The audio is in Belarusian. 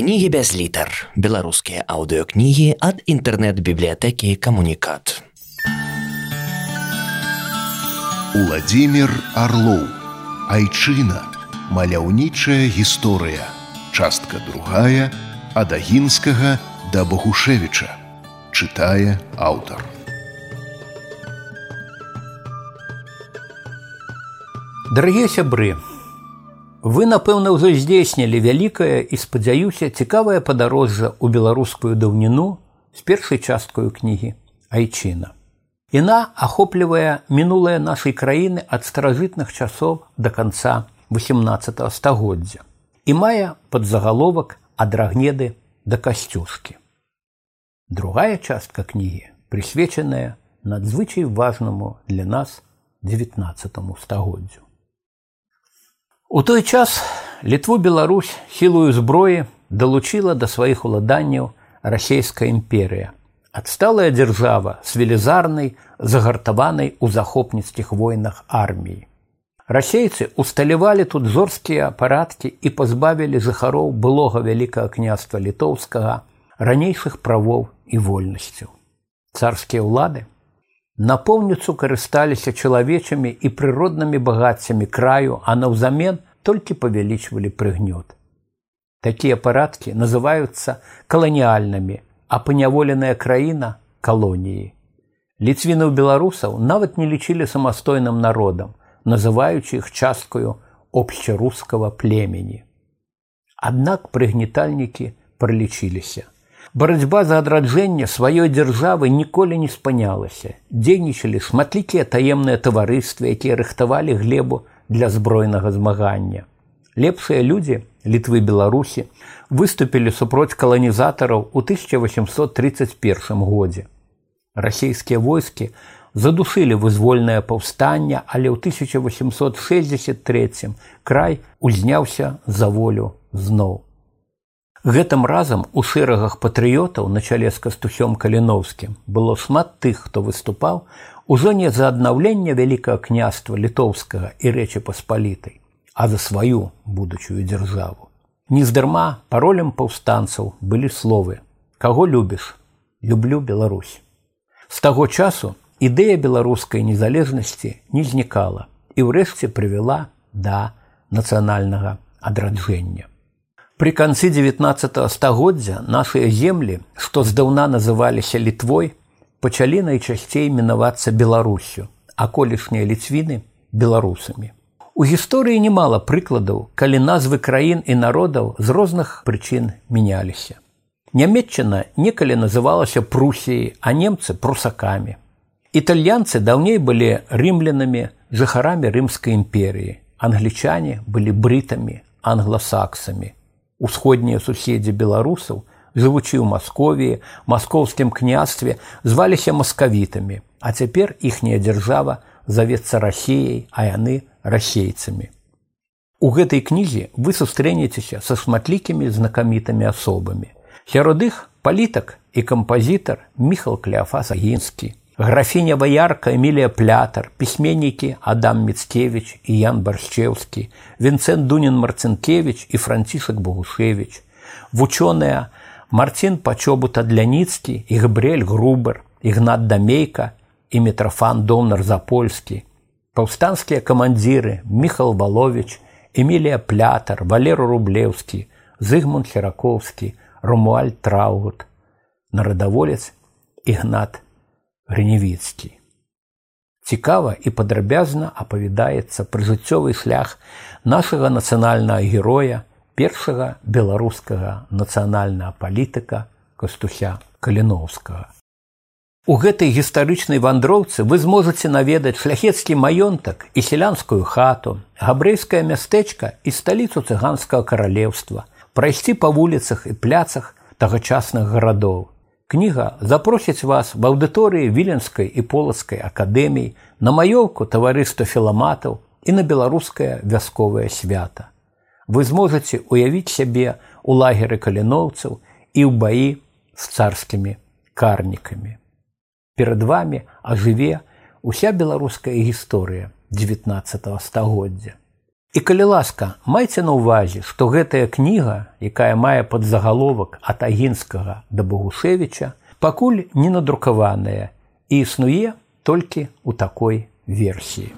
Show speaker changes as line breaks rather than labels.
кнігі без літар беларускія аўдыокнігі ад інтэрнэт-бібліятэкі камунікат.
Уладзімир Арлоў. Айчына. Маляўнічая гісторыя. Частка другая ад агінскага да Багушевіча чытае аўтар.
Дарагія сябры Вы, напэўна, ўжо здзейснілі вялікае і спадзяюся цікавае падарожжа ў беларускую даўніну з першай часткаю кнігі Айчына. Іна ахоплівае мінулае нашай краіны ад старажытных часоў да канца 18 стагоддзя і мае падзагаловак ад рагнеды да касцюшкі. Другая частка кнігі прысвечаная надзвычай важнаму для нас 19 стагоддзю. У той час літву Беларусь сілую зброі далучыла да сваіх уладанняў расійская імперыя. Адсталая дзяржава з велізарнай загартаванай у захопніцкіх войнах арміі. Расейцы усталявалі тут зорскія парадкі і пазбавілі жыхароў былога вялікага княства літоўскага ранейшых правоў і вольнасцяў. Царскія ўлады напоўніцу карысталіся чалавечымі і прыроднымі багаццямі краю, а наўзамен толькі павялічвалі прыгнёт. Такія парадкі называюцца каланіальнымі, а паняволеная краіна калоніі. Ліцвіны ў беларусаў нават не лічылі самастойным народам, называючы іх часткаю общарускага племені. Аднак прыгнетальнікі прылічыліся – барацьба за адраджэнне сваёй дзяржавы ніколі не спынялася дзейнічалі шматлікія таемныя таварыствы якія рыхтавалі глебу для збройнага змагання. Лепшыя людзі літвы беларусі выступілі супроць каланізатараў у 1831 годзе. Расійскія войскі задушылі вызвольнае паўстанне але ў 1863 край узняўся за волю зноў Гэтым разам у шэрагах патрыётаў на чале з кастусём каліноўскім было шмат тых, хто выступаў ужо не за аднаўленне вялікага княства літоўскага і рэчы паспалітай, а за сваю будучую дзяржаву. Нездарма паролем паўстанцаў былі словы: Каго любіш, люблю Беларусь. З таго часу ідэя беларускай незалежнасці не знікала і ўрэшце прывяла да нацыянальнага адраджэння. Пры канцы 19 стагоддзя нашыя землі, што здаўна называліся літвой, пачалі найчасцей мінавацца беларусю, а колішнія ліцвіны беларусамі. У гісторыі немала прыкладаў, калі назвы краін і народаў з розных прычын мяняліся. Нямметчына некалі называлася прусіяй, а немцы прусакамі. Італьянцы даўней былі рымлянамі жыхарамі рымскай імперіі. Англічане былі брытамі, англасаксамі, Усходнія суседзі беларусаў, жывучы ў Масковіі, маскоўскім княстве зваліся маскавітамі, а цяпер іхняя дзяржава завецца расеяй, а яны расейцамі. У гэтай кнізе вы сустрэнецеся са шматлікімі знакамітымі асобамі. Сярод іх палітак і кампазітар Міхал Кляфас Агінскі, графіня ваярка эмілія плятар пісьменнікі адам міцкевич і ян баршчеўскі вінцэн дунін марцынкевич і францішак богушевич. Вучоныя марцін пачобута дляніцкі і габрель грубер ігнат дамейка і метрафан донар запольскі паўстанскія камандзіры міхал валович эмілія плятар валеру рублеўскі зыгмунд херакоўскі румуаль траугут нарадаволец ігнат грыневіцкі. Цікава і падрабязна апавядаецца прыжыццёвы шлях нашага нацыянальнага героя першага беларускага нацыянальнага палітыка кастуся каліноўскага. У гэтай гістарычнай вандроўцы вы зможаце наведаць шляхецкі маёнтак і сялянскую хату, габрэйскае мястэчка і сталіцу цыганскага каралеўства, прайсці па вуліцах і пляцах тагачасных гарадоў, Кніга запросіць вас в аўдыторыі віленскай і полацкай акадэміі, на маёўку таварыства філаматаў і на беларускае вясковае свята. Вы зможаце уявіць сябе у лагеры каліноўцаў і ў баі з царскімі карнікамі. Перад вами ажыве уся беларуская гісторыя 19 стагоддзя. І калі ласка, майце на ўвазе, што гэтая кніга, якая мае падзагаловак ад агінскага да Богушевіча, пакуль не надрукаваная і існуе толькі ў такой версіі.